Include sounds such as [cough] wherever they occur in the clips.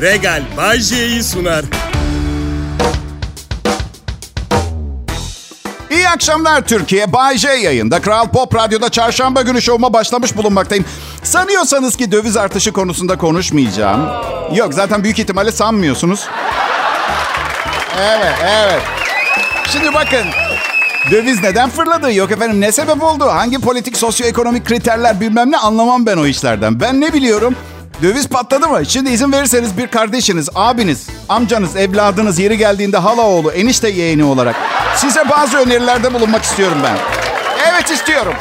Regal Bay J'yi sunar. İyi akşamlar Türkiye. Bay J yayında. Kral Pop Radyo'da çarşamba günü şovuma başlamış bulunmaktayım. Sanıyorsanız ki döviz artışı konusunda konuşmayacağım. Yok zaten büyük ihtimalle sanmıyorsunuz. Evet, evet. Şimdi bakın. Döviz neden fırladı? Yok efendim ne sebep oldu? Hangi politik sosyoekonomik kriterler bilmem ne anlamam ben o işlerden. Ben ne biliyorum? Döviz patladı mı? Şimdi izin verirseniz bir kardeşiniz, abiniz, amcanız, evladınız yeri geldiğinde hala oğlu, enişte yeğeni olarak size bazı önerilerde bulunmak istiyorum ben. Evet istiyorum.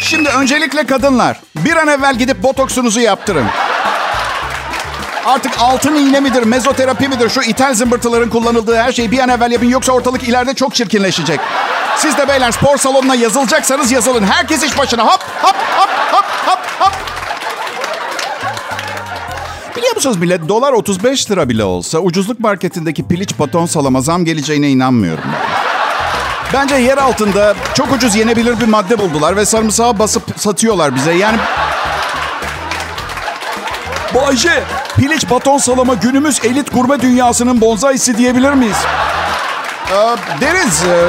Şimdi öncelikle kadınlar bir an evvel gidip botoksunuzu yaptırın. Artık altın iğne midir, mezoterapi midir şu ithal zımbırtıların kullanıldığı her şeyi bir an evvel yapın. Yoksa ortalık ileride çok çirkinleşecek. Siz de beyler spor salonuna yazılacaksanız yazılın. Herkes iş başına. Hop hop hop Biliyor musunuz millet dolar 35 lira bile olsa ucuzluk marketindeki piliç baton salama zam geleceğine inanmıyorum. Bence yer altında çok ucuz yenebilir bir madde buldular ve sarımsağı basıp satıyorlar bize. Yani Bayce, piliç baton salama günümüz elit gurme dünyasının bonsaisi diyebilir miyiz? Ee, deriz. E,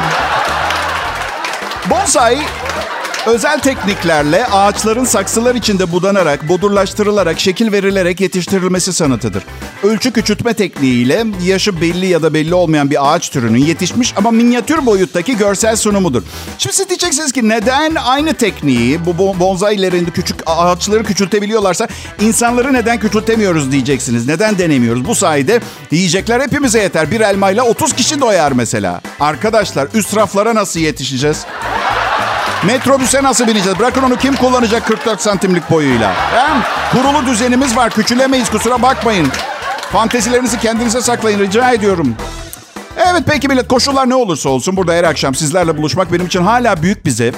bonsai özel tekniklerle ağaçların saksılar içinde budanarak, bodurlaştırılarak, şekil verilerek yetiştirilmesi sanatıdır. Ölçü küçültme tekniğiyle yaşı belli ya da belli olmayan bir ağaç türünün yetişmiş ama minyatür boyuttaki görsel sunumudur. Şimdi siz diyeceksiniz ki neden aynı tekniği bu bonsailerin küçük ağaçları küçültebiliyorlarsa insanları neden küçültemiyoruz diyeceksiniz. Neden denemiyoruz? Bu sayede yiyecekler hepimize yeter. Bir elmayla 30 kişi doyar mesela. Arkadaşlar üst raflara nasıl yetişeceğiz? Metrobüse nasıl bineceğiz? Bırakın onu kim kullanacak 44 santimlik boyuyla? Hem kurulu düzenimiz var. Küçülemeyiz kusura bakmayın. Fantezilerinizi kendinize saklayın rica ediyorum. Evet peki millet koşullar ne olursa olsun burada her akşam sizlerle buluşmak benim için hala büyük bir zevk.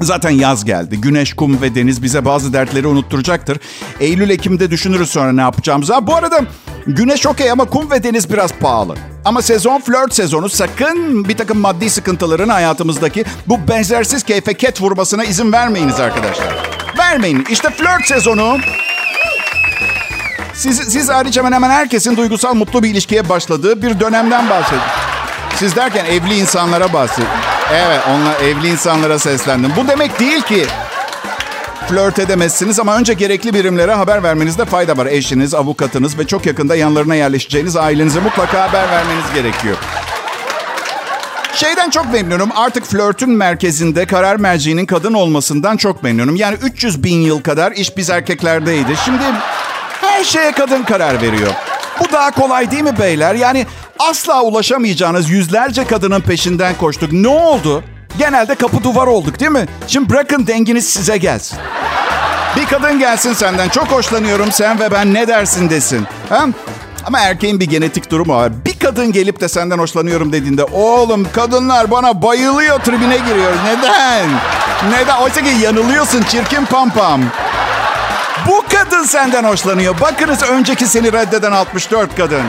Zaten yaz geldi. Güneş, kum ve deniz bize bazı dertleri unutturacaktır. Eylül, Ekim'de düşünürüz sonra ne yapacağımızı. bu arada güneş okey ama kum ve deniz biraz pahalı. Ama sezon flört sezonu sakın bir takım maddi sıkıntıların hayatımızdaki bu benzersiz keyfe ket vurmasına izin vermeyiniz arkadaşlar. Vermeyin. İşte flört sezonu siz, siz hariç hemen hemen herkesin duygusal mutlu bir ilişkiye başladığı bir dönemden bahsedin. Siz derken evli insanlara bahsedin. Evet, onunla evli insanlara seslendim. Bu demek değil ki flört edemezsiniz ama önce gerekli birimlere haber vermenizde fayda var. Eşiniz, avukatınız ve çok yakında yanlarına yerleşeceğiniz ailenize mutlaka haber vermeniz gerekiyor. Şeyden çok memnunum. Artık flörtün merkezinde karar merciğinin kadın olmasından çok memnunum. Yani 300 bin yıl kadar iş biz erkeklerdeydi. Şimdi her şeye kadın karar veriyor. Bu daha kolay değil mi beyler? Yani asla ulaşamayacağınız yüzlerce kadının peşinden koştuk. Ne oldu? Genelde kapı duvar olduk değil mi? Şimdi bırakın denginiz size gelsin. Bir kadın gelsin senden. Çok hoşlanıyorum sen ve ben ne dersin desin. Ha? Ama erkeğin bir genetik durumu var. Bir kadın gelip de senden hoşlanıyorum dediğinde oğlum kadınlar bana bayılıyor tribine giriyor. Neden? Neden? Oysa ki yanılıyorsun çirkin pampam. Kadın senden hoşlanıyor. Bakınız önceki seni reddeden 64 kadın.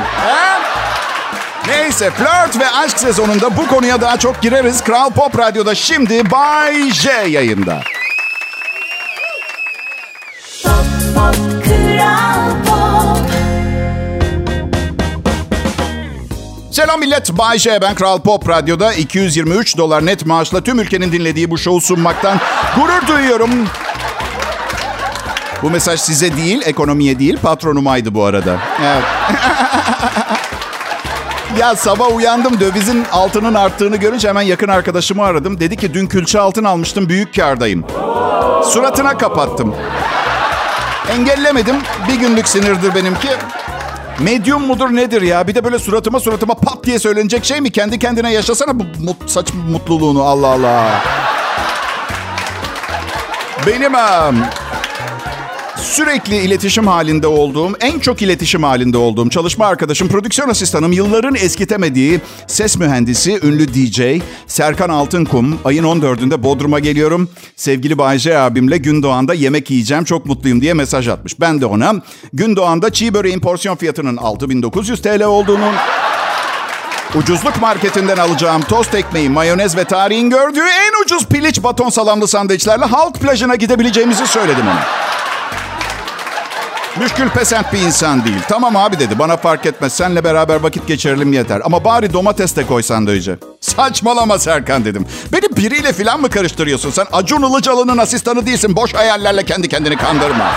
Neyse flört ve aşk sezonunda bu konuya daha çok gireriz. Kral Pop Radyo'da şimdi Bay J yayında. Pop, pop, pop. Selam millet. Bay J ben Kral Pop Radyo'da 223 dolar net maaşla tüm ülkenin dinlediği bu şovu sunmaktan gurur duyuyorum. Bu mesaj size değil, ekonomiye değil, patronumaydı bu arada. Evet. [laughs] ya sabah uyandım dövizin altının arttığını görünce hemen yakın arkadaşımı aradım. Dedi ki dün külçe altın almıştım büyük kardayım. Suratına kapattım. Engellemedim. Bir günlük sinirdir benimki. Medyum mudur nedir ya? Bir de böyle suratıma suratıma pat diye söylenecek şey mi? Kendi kendine yaşasana bu mut, saç mutluluğunu Allah Allah. Benim sürekli iletişim halinde olduğum, en çok iletişim halinde olduğum çalışma arkadaşım, prodüksiyon asistanım, yılların eskitemediği ses mühendisi, ünlü DJ Serkan Altınkum. Ayın 14'ünde Bodrum'a geliyorum. Sevgili Bayce abimle Gündoğan'da yemek yiyeceğim, çok mutluyum diye mesaj atmış. Ben de ona Gündoğan'da çiğ böreğin porsiyon fiyatının 6900 TL olduğunu... Ucuzluk marketinden alacağım tost ekmeği, mayonez ve tarihin gördüğü en ucuz piliç baton salamlı sandviçlerle halk plajına gidebileceğimizi söyledim ona. Müşkül pesent bir insan değil. Tamam abi dedi bana fark etmez. Senle beraber vakit geçirelim yeter. Ama bari domates de koy sandviçe. Saçmalama Serkan dedim. Beni biriyle falan mı karıştırıyorsun? Sen Acun Ilıcalı'nın asistanı değilsin. Boş hayallerle kendi kendini kandırma.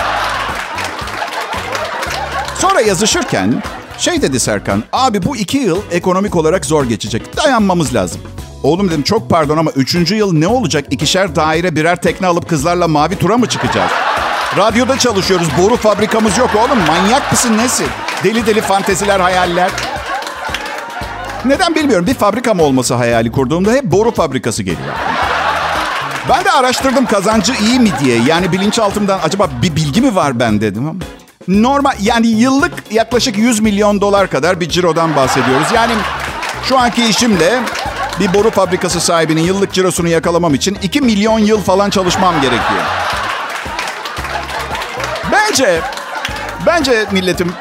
Sonra yazışırken şey dedi Serkan. Abi bu iki yıl ekonomik olarak zor geçecek. Dayanmamız lazım. Oğlum dedim çok pardon ama üçüncü yıl ne olacak? İkişer daire birer tekne alıp kızlarla mavi tura mı çıkacağız? Radyoda çalışıyoruz. Boru fabrikamız yok oğlum. Manyak mısın nesin? Deli deli fanteziler, hayaller. Neden bilmiyorum. Bir fabrikam olması hayali kurduğumda hep boru fabrikası geliyor. Ben de araştırdım kazancı iyi mi diye. Yani bilinçaltımdan acaba bir bilgi mi var ben dedim ama. Normal yani yıllık yaklaşık 100 milyon dolar kadar bir cirodan bahsediyoruz. Yani şu anki işimle bir boru fabrikası sahibinin yıllık cirosunu yakalamam için 2 milyon yıl falan çalışmam gerekiyor. Bence, bence milletim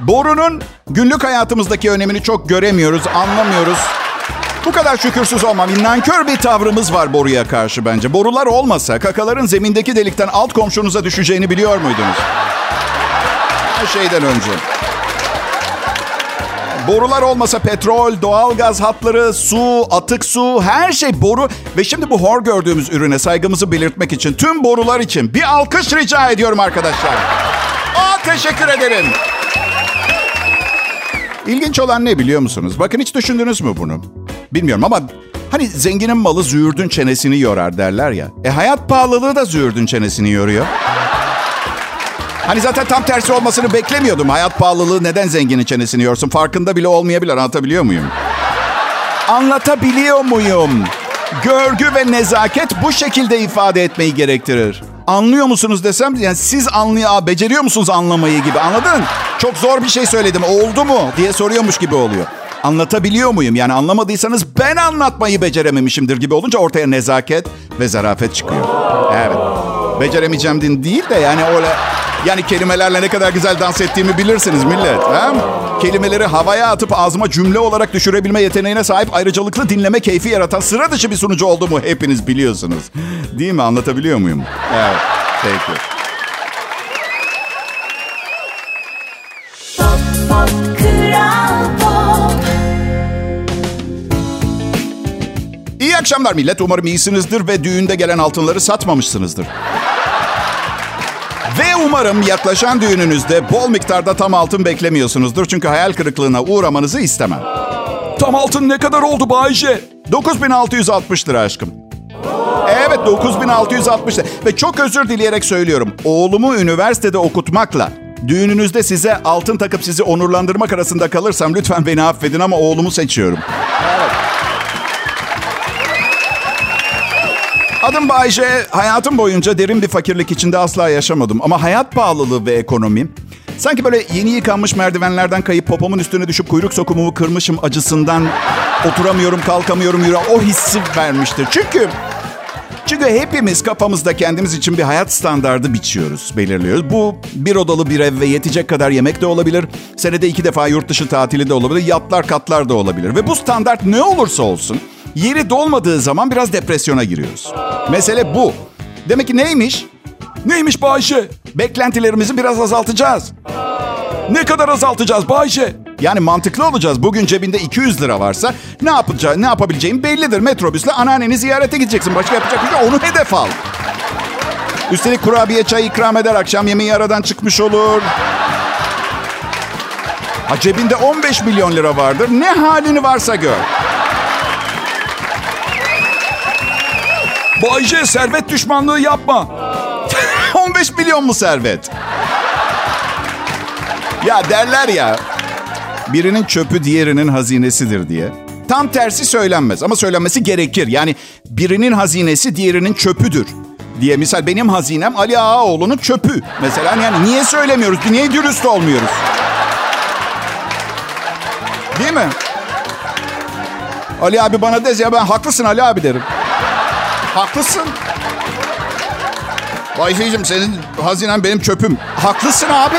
borunun günlük hayatımızdaki önemini çok göremiyoruz, anlamıyoruz. Bu kadar şükürsüz olmam. Nankör bir tavrımız var boruya karşı bence. Borular olmasa kakaların zemindeki delikten alt komşunuza düşeceğini biliyor muydunuz? Her şeyden önce. Borular olmasa petrol, doğalgaz hatları, su, atık su, her şey boru. Ve şimdi bu hor gördüğümüz ürüne saygımızı belirtmek için tüm borular için bir alkış rica ediyorum arkadaşlar. Aa, teşekkür ederim. İlginç olan ne biliyor musunuz? Bakın hiç düşündünüz mü bunu? Bilmiyorum ama hani zenginin malı züğürdün çenesini yorar derler ya. E hayat pahalılığı da züğürdün çenesini yoruyor. Hani zaten tam tersi olmasını beklemiyordum. Hayat pahalılığı neden zenginin çenesini yorsun? Farkında bile olmayabilir. Anlatabiliyor muyum? Anlatabiliyor muyum? Görgü ve nezaket bu şekilde ifade etmeyi gerektirir. Anlıyor musunuz desem yani siz anlıyor, beceriyor musunuz anlamayı gibi anladın? Çok zor bir şey söyledim oldu mu diye soruyormuş gibi oluyor. Anlatabiliyor muyum? Yani anlamadıysanız ben anlatmayı becerememişimdir gibi olunca ortaya nezaket ve zarafet çıkıyor. Evet. Beceremeyeceğim din değil de yani öyle yani kelimelerle ne kadar güzel dans ettiğimi bilirsiniz millet. He? Kelimeleri havaya atıp ağzıma cümle olarak düşürebilme yeteneğine sahip ayrıcalıklı dinleme keyfi yaratan sıra dışı bir sunucu olduğumu hepiniz biliyorsunuz. Değil mi? Anlatabiliyor muyum? Evet. Peki. Pop, pop, Kral Pop. İyi akşamlar millet. Umarım iyisinizdir ve düğünde gelen altınları satmamışsınızdır. Ve umarım yaklaşan düğününüzde bol miktarda tam altın beklemiyorsunuzdur. Çünkü hayal kırıklığına uğramanızı istemem. Tam altın ne kadar oldu Bayce? 9660 lira aşkım. Evet 9660 lira. Ve çok özür dileyerek söylüyorum. Oğlumu üniversitede okutmakla düğününüzde size altın takıp sizi onurlandırmak arasında kalırsam lütfen beni affedin ama oğlumu seçiyorum. Adım Bayce. Hayatım boyunca derin bir fakirlik içinde asla yaşamadım. Ama hayat pahalılığı ve ekonomi... Sanki böyle yeni yıkanmış merdivenlerden kayıp popomun üstüne düşüp kuyruk sokumumu kırmışım acısından oturamıyorum, kalkamıyorum, yürü. O hissi vermiştir. Çünkü çünkü hepimiz kafamızda kendimiz için bir hayat standardı biçiyoruz, belirliyoruz. Bu bir odalı bir ev ve yetecek kadar yemek de olabilir. Senede iki defa yurt dışı tatili de olabilir. Yatlar katlar da olabilir. Ve bu standart ne olursa olsun yeri dolmadığı zaman biraz depresyona giriyoruz. Mesele bu. Demek ki neymiş? Neymiş Bayşe? Beklentilerimizi biraz azaltacağız. Ne kadar azaltacağız Bayşe? Yani mantıklı olacağız. Bugün cebinde 200 lira varsa ne yapacağı, ne yapabileceğin bellidir. Metrobüsle anneanneni ziyarete gideceksin. Başka yapacak bir şey. Onu hedef al. Üstelik kurabiye çay ikram eder. Akşam yemeği aradan çıkmış olur. Ha cebinde 15 milyon lira vardır. Ne halini varsa gör. Bayce servet düşmanlığı yapma. [laughs] 15 milyon mu servet? Ya derler ya birinin çöpü diğerinin hazinesidir diye. Tam tersi söylenmez ama söylenmesi gerekir. Yani birinin hazinesi diğerinin çöpüdür diye. Misal benim hazinem Ali Ağaoğlu'nun çöpü. Mesela yani niye söylemiyoruz? Niye dürüst olmuyoruz? Değil mi? Ali abi bana dez ya ben haklısın Ali abi derim. Haklısın. Bayfeyciğim senin hazinen benim çöpüm. Haklısın abi.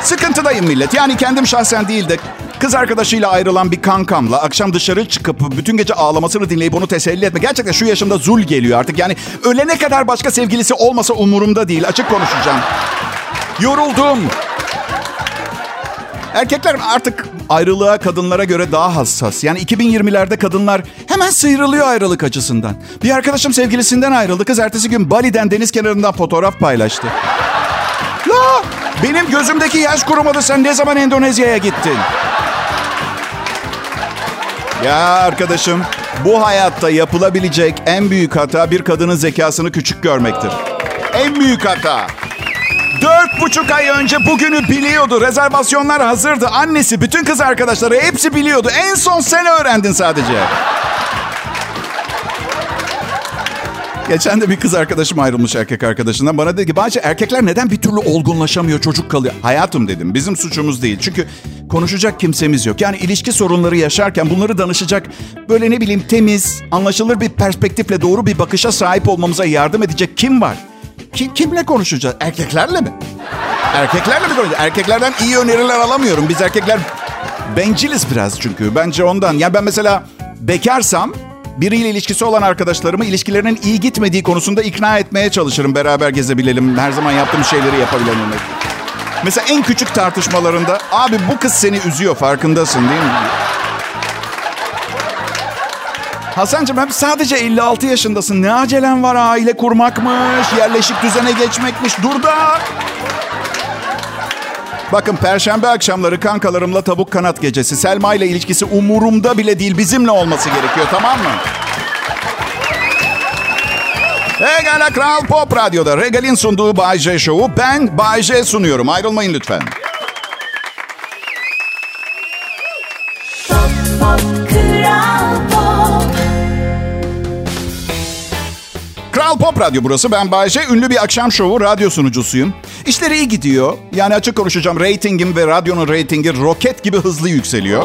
Sıkıntıdayım millet. Yani kendim şahsen değil de Kız arkadaşıyla ayrılan bir kankamla akşam dışarı çıkıp bütün gece ağlamasını dinleyip onu teselli etme. Gerçekten şu yaşımda zul geliyor artık. Yani ölene kadar başka sevgilisi olmasa umurumda değil. Açık konuşacağım. Yoruldum. Erkekler artık ayrılığa kadınlara göre daha hassas. Yani 2020'lerde kadınlar hemen sıyrılıyor ayrılık açısından. Bir arkadaşım sevgilisinden ayrıldı. Kız ertesi gün Bali'den deniz kenarından fotoğraf paylaştı. La! Benim gözümdeki yaş kurumadı. Sen ne zaman Endonezya'ya gittin? Ya arkadaşım, bu hayatta yapılabilecek en büyük hata bir kadının zekasını küçük görmektir. En büyük hata. Dört buçuk ay önce bugünü biliyordu. Rezervasyonlar hazırdı. Annesi, bütün kız arkadaşları hepsi biliyordu. En son sen öğrendin sadece. Geçen de bir kız arkadaşım ayrılmış erkek arkadaşından. Bana dedi ki Bahçe erkekler neden bir türlü olgunlaşamıyor çocuk kalıyor? Hayatım dedim bizim suçumuz değil. Çünkü konuşacak kimsemiz yok. Yani ilişki sorunları yaşarken bunları danışacak böyle ne bileyim temiz, anlaşılır bir perspektifle doğru bir bakışa sahip olmamıza yardım edecek kim var? Kim, kimle konuşacağız? Erkeklerle mi? Erkeklerle mi konuşacağız? Erkeklerden iyi öneriler alamıyorum. Biz erkekler benciliz biraz çünkü. Bence ondan. Yani ben mesela bekarsam biriyle ilişkisi olan arkadaşlarımı ilişkilerinin iyi gitmediği konusunda ikna etmeye çalışırım. Beraber gezebilelim. Her zaman yaptığım şeyleri yapabilelim. Mesela en küçük tartışmalarında abi bu kız seni üzüyor farkındasın değil mi? Hasan'cığım hep sadece 56 yaşındasın. Ne acelen var aile kurmakmış, yerleşik düzene geçmekmiş. Dur da. Bakın perşembe akşamları kankalarımla tavuk kanat gecesi. Selma ile ilişkisi umurumda bile değil. Bizimle olması gerekiyor tamam mı? Egala Kral Pop Radyo'da Regal'in sunduğu Bay J Show'u ben Bay J sunuyorum. Ayrılmayın lütfen. Kral Pop Radyo burası. Ben Bayece. Ünlü bir akşam şovu radyo sunucusuyum. İşleri iyi gidiyor. Yani açık konuşacağım. Ratingim ve radyonun reytingi roket gibi hızlı yükseliyor.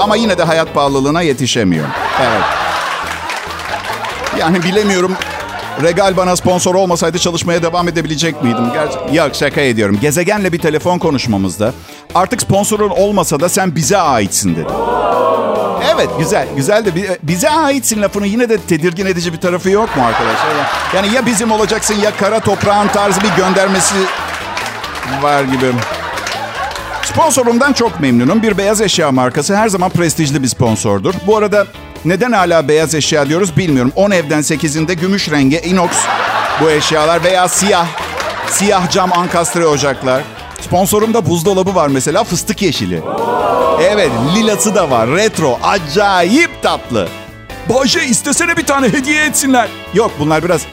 Ama yine de hayat pahalılığına yetişemiyor. Evet. Yani bilemiyorum. Regal bana sponsor olmasaydı çalışmaya devam edebilecek miydim? Gerçi... Yok şaka ediyorum. Gezegenle bir telefon konuşmamızda artık sponsorun olmasa da sen bize aitsin dedi. Evet güzel. Güzel de bi- bize aitsin lafının yine de tedirgin edici bir tarafı yok mu arkadaşlar? Ya- Yani ya bizim olacaksın ya kara toprağın tarzı bir göndermesi var gibi. Sponsorumdan çok memnunum. Bir beyaz eşya markası her zaman prestijli bir sponsordur. Bu arada neden hala beyaz eşya diyoruz bilmiyorum. 10 evden 8'inde gümüş rengi inox bu eşyalar veya siyah siyah cam ankastre ocaklar. Sponsorumda buzdolabı var mesela fıstık yeşili. Evet lilası da var retro acayip tatlı. Bahçe istesene bir tane hediye etsinler. Yok bunlar biraz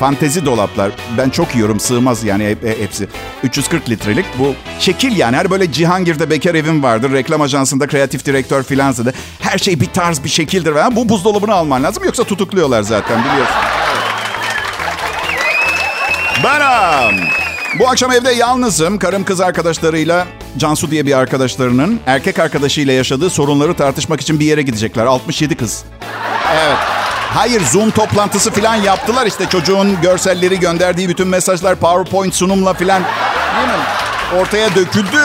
fantezi dolaplar. Ben çok yiyorum sığmaz yani hep- hepsi. 340 litrelik bu şekil yani. Her böyle Cihangir'de bekar evim vardır. Reklam ajansında kreatif direktör filansa da. Her şey bir tarz bir şekildir. falan. Bu buzdolabını alman lazım yoksa tutukluyorlar zaten biliyorsun. Benim. Bu akşam evde yalnızım. Karım kız arkadaşlarıyla Cansu diye bir arkadaşlarının erkek arkadaşıyla yaşadığı sorunları tartışmak için bir yere gidecekler. 67 kız. Evet. Hayır Zoom toplantısı falan yaptılar işte çocuğun görselleri gönderdiği bütün mesajlar PowerPoint sunumla falan değil mi? Ortaya döküldü.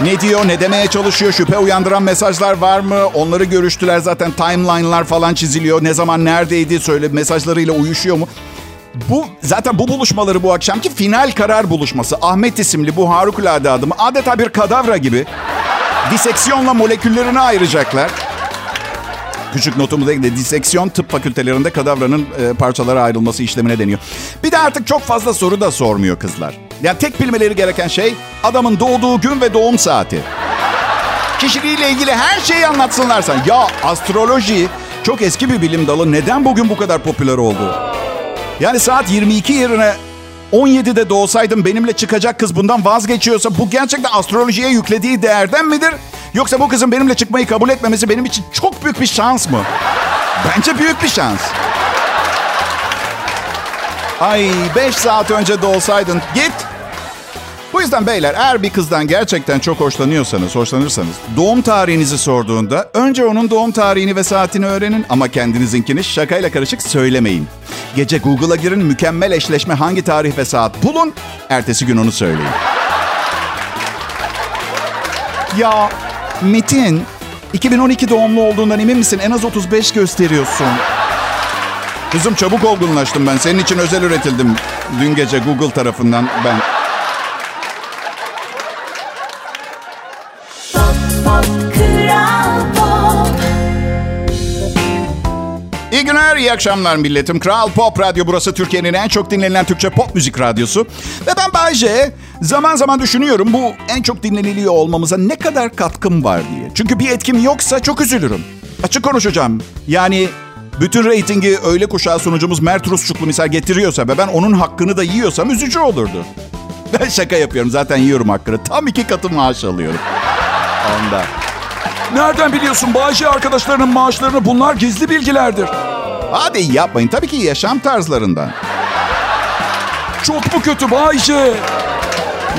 Ne diyor, ne demeye çalışıyor, şüphe uyandıran mesajlar var mı? Onları görüştüler zaten timeline'lar falan çiziliyor. Ne zaman neredeydi söyle mesajlarıyla uyuşuyor mu? Bu zaten bu buluşmaları bu akşamki final karar buluşması. Ahmet isimli bu harikulade adamı adeta bir kadavra gibi diseksiyonla moleküllerini ayıracaklar. Küçük notumu da. Diseksiyon tıp fakültelerinde kadavranın e, parçalara ayrılması işlemine deniyor. Bir de artık çok fazla soru da sormuyor kızlar. Yani tek bilmeleri gereken şey adamın doğduğu gün ve doğum saati. Kişiliğiyle ilgili her şeyi anlatsınlar sen. Ya astroloji çok eski bir bilim dalı. Neden bugün bu kadar popüler oldu? Yani saat 22 yerine 17'de doğsaydım benimle çıkacak kız bundan vazgeçiyorsa bu gerçekten astrolojiye yüklediği değerden midir? Yoksa bu kızın benimle çıkmayı kabul etmemesi benim için çok büyük bir şans mı? Bence büyük bir şans. Ay 5 saat önce doğsaydın git. Bu yüzden beyler eğer bir kızdan gerçekten çok hoşlanıyorsanız, hoşlanırsanız doğum tarihinizi sorduğunda önce onun doğum tarihini ve saatini öğrenin ama kendinizinkini şakayla karışık söylemeyin. Gece Google'a girin mükemmel eşleşme hangi tarih ve saat bulun, ertesi gün onu söyleyin. Ya Metin, 2012 doğumlu olduğundan emin misin? En az 35 gösteriyorsun. Kızım çabuk olgunlaştım ben. Senin için özel üretildim. Dün gece Google tarafından ben. Akşamlar milletim. Kral Pop Radyo burası Türkiye'nin en çok dinlenilen Türkçe pop müzik radyosu. Ve ben Bayce. Zaman zaman düşünüyorum bu en çok dinleniliyor olmamıza ne kadar katkım var diye. Çünkü bir etkim yoksa çok üzülürüm. Açık konuşacağım. Yani bütün reytingi öğle kuşağı sunucumuz Mert Rusçuklu misal getiriyorsa ve ben onun hakkını da yiyorsam üzücü olurdu. [laughs] Ben şaka yapıyorum zaten yiyorum hakkını. Tam iki katı maaş alıyorum. Onda. Nereden biliyorsun Bayce arkadaşlarının maaşlarını? Bunlar gizli bilgilerdir. Hadi yapmayın. Tabii ki yaşam tarzlarından. Çok mu kötü Bayce?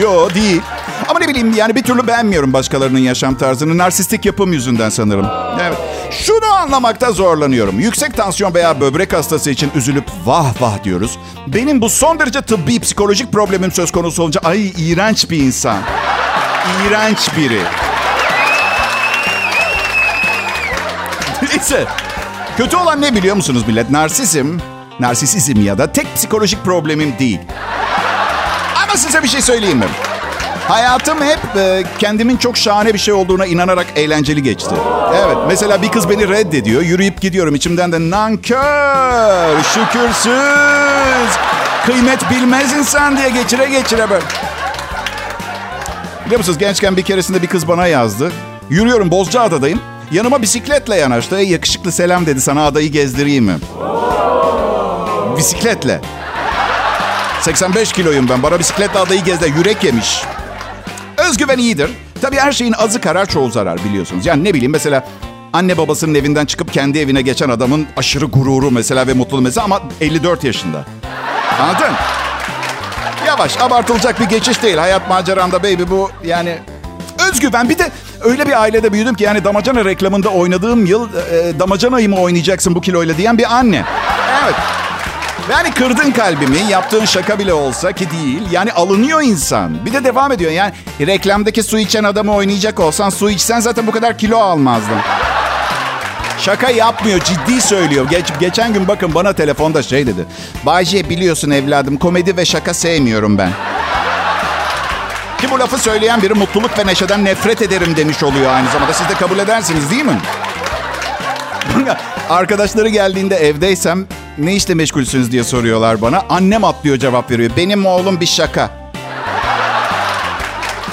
Yo değil. Ama ne bileyim yani bir türlü beğenmiyorum başkalarının yaşam tarzını. Narsistik yapım yüzünden sanırım. Evet. Şunu anlamakta zorlanıyorum. Yüksek tansiyon veya böbrek hastası için üzülüp vah vah diyoruz. Benim bu son derece tıbbi psikolojik problemim söz konusu olunca ay iğrenç bir insan. İğrenç biri. Neyse. Kötü olan ne biliyor musunuz millet? Narsizm, narsisizm ya da tek psikolojik problemim değil. Ama size bir şey söyleyeyim mi? Hayatım hep e, kendimin çok şahane bir şey olduğuna inanarak eğlenceli geçti. Evet, mesela bir kız beni reddediyor. Yürüyüp gidiyorum. içimden de nankör, şükürsüz, kıymet bilmez insan diye geçire geçire böyle. Biliyor musunuz gençken bir keresinde bir kız bana yazdı. Yürüyorum Bozcaada'dayım. Yanıma bisikletle yanaştı. "Ey yakışıklı selam dedi sana adayı gezdireyim mi? Bisikletle. 85 kiloyum ben. Bana bisikletle adayı gezdi. Yürek yemiş. Özgüven iyidir. Tabii her şeyin azı karar çoğu zarar biliyorsunuz. Yani ne bileyim mesela anne babasının evinden çıkıp kendi evine geçen adamın aşırı gururu mesela ve mutluluğu mesela ama 54 yaşında. Anladın? Yavaş abartılacak bir geçiş değil. Hayat maceranda baby bu yani özgüven. Bir de öyle bir ailede büyüdüm ki yani damacana reklamında oynadığım yıl e, damacanayı mı oynayacaksın bu kiloyla diyen bir anne. Evet. Yani kırdın kalbimi, yaptığın şaka bile olsa ki değil. Yani alınıyor insan. Bir de devam ediyor. Yani reklamdaki su içen adamı oynayacak olsan su içsen zaten bu kadar kilo almazdın. Şaka yapmıyor, ciddi söylüyor. Geç, geçen gün bakın bana telefonda şey dedi. Bayce biliyorsun evladım komedi ve şaka sevmiyorum ben. Ki bu lafı söyleyen biri mutluluk ve neşeden nefret ederim demiş oluyor aynı zamanda. Siz de kabul edersiniz değil mi? [laughs] Arkadaşları geldiğinde evdeysem ne işle meşgulsünüz diye soruyorlar bana. Annem atlıyor cevap veriyor. Benim oğlum bir şaka.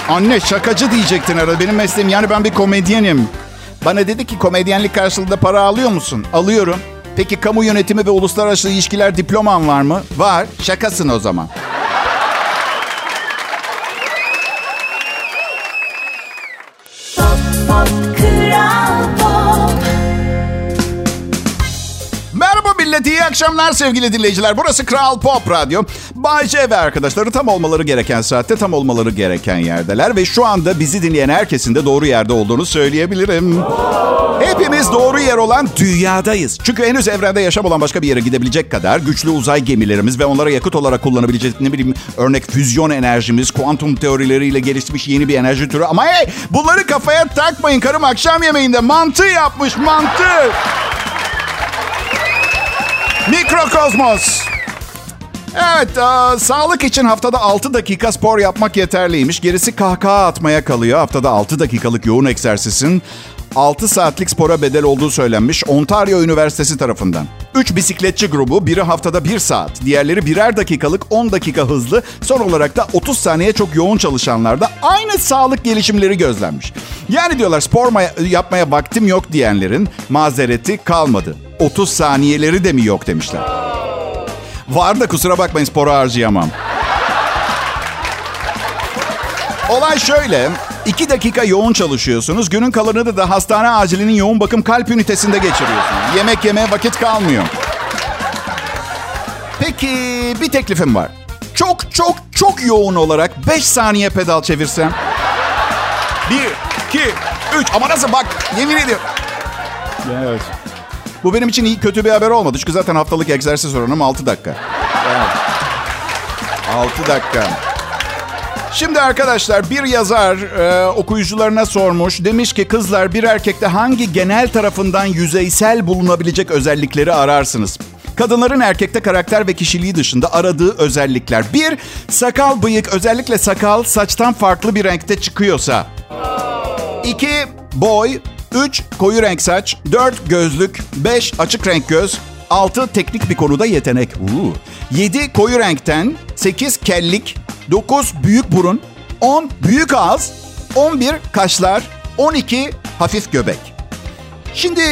Anne şakacı diyecektin herhalde. Benim mesleğim yani ben bir komedyenim. Bana dedi ki komedyenlik karşılığında para alıyor musun? Alıyorum. Peki kamu yönetimi ve uluslararası ilişkiler diploman var mı? Var. Şakasın o zaman. Merhaba millet, iyi akşamlar sevgili dinleyiciler. Burası Kral Pop Radyo. Bay J ve arkadaşları tam olmaları gereken saatte, tam olmaları gereken yerdeler. Ve şu anda bizi dinleyen herkesin de doğru yerde olduğunu söyleyebilirim. Hepimiz doğru yer olan dünyadayız. Çünkü henüz evrende yaşam olan başka bir yere gidebilecek kadar güçlü uzay gemilerimiz ve onlara yakıt olarak kullanabilecek ne bileyim örnek füzyon enerjimiz, kuantum teorileriyle gelişmiş yeni bir enerji türü. Ama hey bunları kafaya takmayın. Karım akşam yemeğinde mantı yapmış mantı. Mikrokozmos. Evet, e, sağlık için haftada 6 dakika spor yapmak yeterliymiş. Gerisi kahkaha atmaya kalıyor. Haftada 6 dakikalık yoğun egzersizin 6 saatlik spora bedel olduğu söylenmiş Ontario Üniversitesi tarafından. 3 bisikletçi grubu, biri haftada 1 saat, diğerleri birer dakikalık 10 dakika hızlı, son olarak da 30 saniye çok yoğun çalışanlarda aynı sağlık gelişimleri gözlenmiş. Yani diyorlar spor ma- yapmaya vaktim yok diyenlerin mazereti kalmadı. 30 saniyeleri de mi yok demişler. Var da kusura bakmayın spora harcayamam. Olay şöyle. 2 dakika yoğun çalışıyorsunuz. Günün kalanını da hastane acilinin yoğun bakım kalp ünitesinde geçiriyorsunuz. Yemek yemeye vakit kalmıyor. Peki bir teklifim var. Çok çok çok yoğun olarak 5 saniye pedal çevirsem. 1, 2, 3. Ama nasıl bak yemin ediyorum. Evet. Bu benim için iyi kötü bir haber olmadı. Çünkü zaten haftalık egzersiz oranım 6 dakika. Evet. 6 dakika. Şimdi arkadaşlar bir yazar e, okuyucularına sormuş. Demiş ki kızlar bir erkekte hangi genel tarafından yüzeysel bulunabilecek özellikleri ararsınız? Kadınların erkekte karakter ve kişiliği dışında aradığı özellikler. Bir, sakal bıyık özellikle sakal saçtan farklı bir renkte çıkıyorsa. İki, boy. Üç, koyu renk saç. Dört, gözlük. Beş, açık renk göz. Altı, teknik bir konuda yetenek. Uu. Yedi, koyu renkten. Sekiz, kellik. Dokuz, büyük burun. On, büyük ağız. On bir, kaşlar. On iki, hafif göbek. Şimdi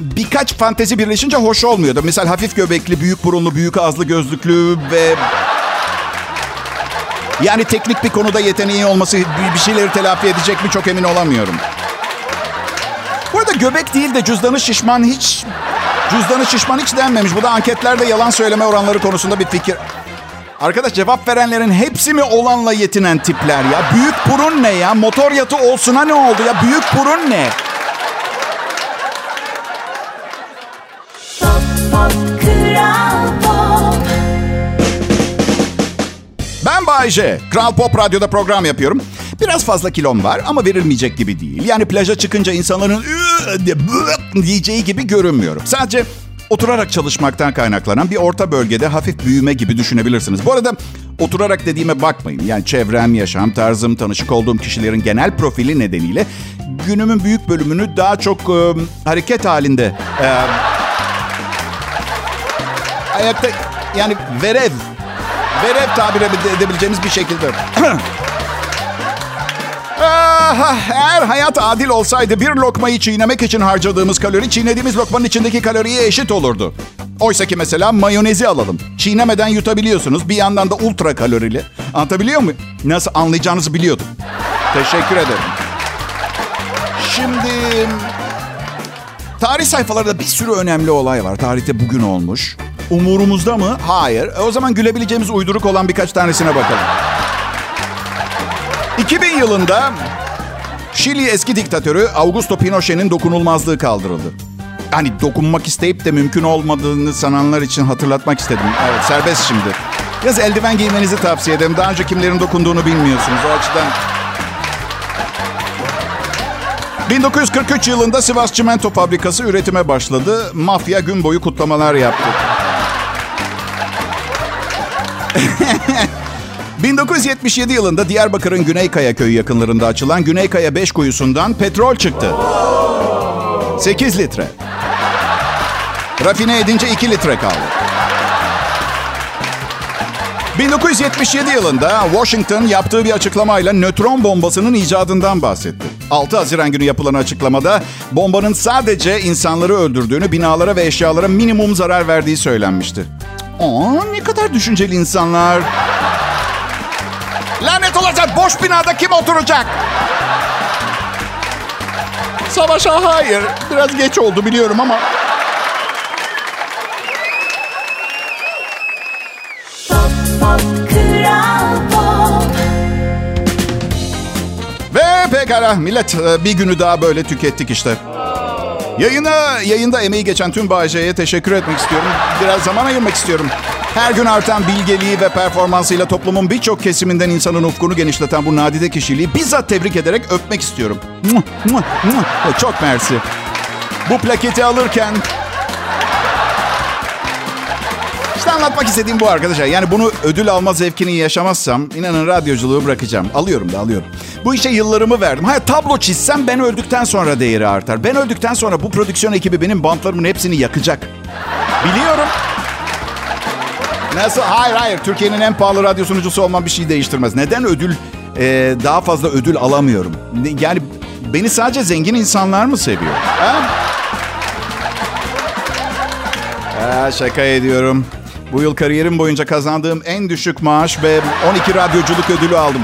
birkaç fantezi birleşince hoş olmuyordu. Mesela hafif göbekli, büyük burunlu, büyük ağızlı, gözlüklü ve... Yani teknik bir konuda yeteneği olması bir şeyleri telafi edecek mi çok emin olamıyorum. Arada göbek değil de cüzdanı şişman hiç... Cüzdanı şişman hiç denmemiş. Bu da anketlerde yalan söyleme oranları konusunda bir fikir. Arkadaş cevap verenlerin hepsi mi olanla yetinen tipler ya? Büyük burun ne ya? Motor yatı olsuna ne oldu ya? Büyük burun ne? Pop pop Kral Pop Ben Bayce. Kral Pop Radyo'da program yapıyorum. Biraz fazla kilom var ama verilmeyecek gibi değil. Yani plaja çıkınca insanların diyeceği gibi görünmüyorum. Sadece oturarak çalışmaktan kaynaklanan bir orta bölgede hafif büyüme gibi düşünebilirsiniz. Bu arada oturarak dediğime bakmayın. Yani çevrem, yaşam tarzım, tanışık olduğum kişilerin genel profili nedeniyle günümün büyük bölümünü daha çok e, hareket halinde e, ayakta yani verev verev tabir edebileceğimiz bir şekilde. [clears throat] Eğer hayat adil olsaydı bir lokmayı çiğnemek için harcadığımız kalori çiğnediğimiz lokmanın içindeki kaloriye eşit olurdu. Oysa ki mesela mayonezi alalım. Çiğnemeden yutabiliyorsunuz. Bir yandan da ultra kalorili. Anlatabiliyor muyum? Nasıl anlayacağınızı biliyordum. Teşekkür ederim. Şimdi tarih sayfalarında bir sürü önemli olay var. Tarihte bugün olmuş. Umurumuzda mı? Hayır. E, o zaman gülebileceğimiz uyduruk olan birkaç tanesine bakalım. 2000 yılında Şili eski diktatörü Augusto Pinochet'in dokunulmazlığı kaldırıldı. Hani dokunmak isteyip de mümkün olmadığını sananlar için hatırlatmak istedim. Evet serbest şimdi. Yaz eldiven giymenizi tavsiye ederim. Daha önce kimlerin dokunduğunu bilmiyorsunuz. O açıdan 1943 yılında Sivas Çimento Fabrikası üretime başladı. Mafya gün boyu kutlamalar yaptı. [laughs] 1977 yılında Diyarbakır'ın Güneykaya köyü yakınlarında açılan Güneykaya 5 kuyusundan petrol çıktı. 8 litre. Rafine edince 2 litre kaldı. 1977 yılında Washington yaptığı bir açıklamayla nötron bombasının icadından bahsetti. 6 Haziran günü yapılan açıklamada bombanın sadece insanları öldürdüğünü, binalara ve eşyalara minimum zarar verdiği söylenmişti. Aa, ne kadar düşünceli insanlar. Lanet olacak boş binada kim oturacak? Savaşa hayır. Biraz geç oldu biliyorum ama. Ve pekala millet e, bir günü daha böyle tükettik işte. Yayına, yayında emeği geçen tüm Bayce'ye teşekkür etmek istiyorum. Biraz zaman ayırmak istiyorum. Her gün artan bilgeliği ve performansıyla toplumun birçok kesiminden insanın ufkunu genişleten bu nadide kişiliği bizzat tebrik ederek öpmek istiyorum. Muah. Çok mersi. Bu plaketi alırken İşte anlatmak istediğim bu arkadaşlar. Yani bunu ödül alma zevkini yaşamazsam inanın radyoculuğu bırakacağım. Alıyorum da alıyorum. Bu işe yıllarımı verdim. Hayır tablo çizsem ben öldükten sonra değeri artar. Ben öldükten sonra bu prodüksiyon ekibi benim bantlarımın hepsini yakacak. Biliyorum. Nasıl? Hayır hayır. Türkiye'nin en pahalı radyo sunucusu olmam bir şey değiştirmez. Neden ödül e, daha fazla ödül alamıyorum? Yani beni sadece zengin insanlar mı seviyor? Ha? Ha, şaka ediyorum. Bu yıl kariyerim boyunca kazandığım en düşük maaş ve 12 radyoculuk ödülü aldım.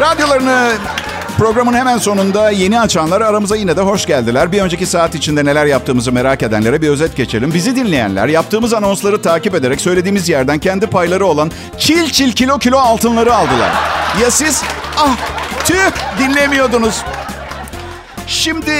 Radyolarını programın hemen sonunda yeni açanlar aramıza yine de hoş geldiler. Bir önceki saat içinde neler yaptığımızı merak edenlere bir özet geçelim. Bizi dinleyenler yaptığımız anonsları takip ederek söylediğimiz yerden kendi payları olan çil çil kilo kilo altınları aldılar. Ya siz? Ah tüh dinlemiyordunuz. Şimdi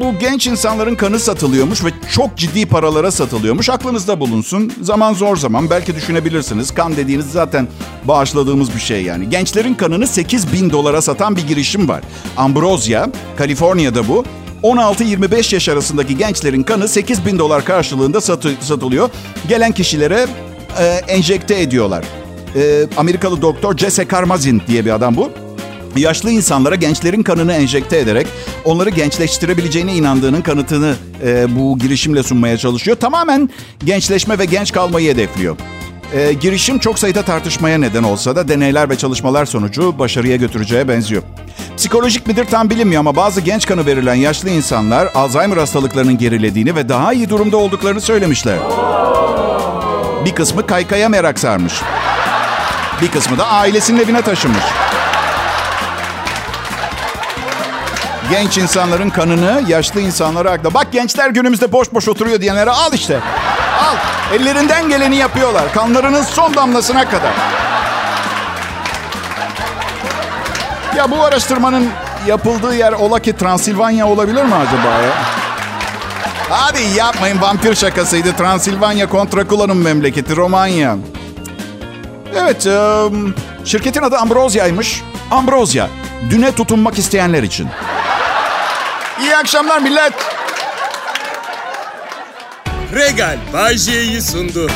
bu genç insanların kanı satılıyormuş ve çok ciddi paralara satılıyormuş. Aklınızda bulunsun. Zaman zor zaman belki düşünebilirsiniz. Kan dediğiniz zaten bağışladığımız bir şey yani. Gençlerin kanını 8 bin dolara satan bir girişim var. Ambrosia, Kaliforniya'da bu. 16-25 yaş arasındaki gençlerin kanı 8 bin dolar karşılığında satı, satılıyor. Gelen kişilere e, enjekte ediyorlar. E, Amerikalı doktor Jesse Karmazin diye bir adam bu. Yaşlı insanlara gençlerin kanını enjekte ederek onları gençleştirebileceğine inandığının kanıtını e, bu girişimle sunmaya çalışıyor. Tamamen gençleşme ve genç kalmayı hedefliyor. E, girişim çok sayıda tartışmaya neden olsa da deneyler ve çalışmalar sonucu başarıya götüreceğe benziyor. Psikolojik midir tam bilinmiyor ama bazı genç kanı verilen yaşlı insanlar Alzheimer hastalıklarının gerilediğini ve daha iyi durumda olduklarını söylemişler. Bir kısmı kaykaya merak sarmış. Bir kısmı da ailesinin evine taşınmış. Genç insanların kanını yaşlı insanlara akla. Bak gençler günümüzde boş boş oturuyor diyenlere al işte. Al. Ellerinden geleni yapıyorlar. Kanlarının son damlasına kadar. Ya bu araştırmanın yapıldığı yer ola ki Transilvanya olabilir mi acaba ya? Hadi yapmayın vampir şakasıydı. Transilvanya Kontrakula'nın memleketi Romanya. Evet, e, şirketin adı Ambrosia'ymış. Ambrosia, düne tutunmak isteyenler için. İyi akşamlar millet. Regal Bay J'yi sundu.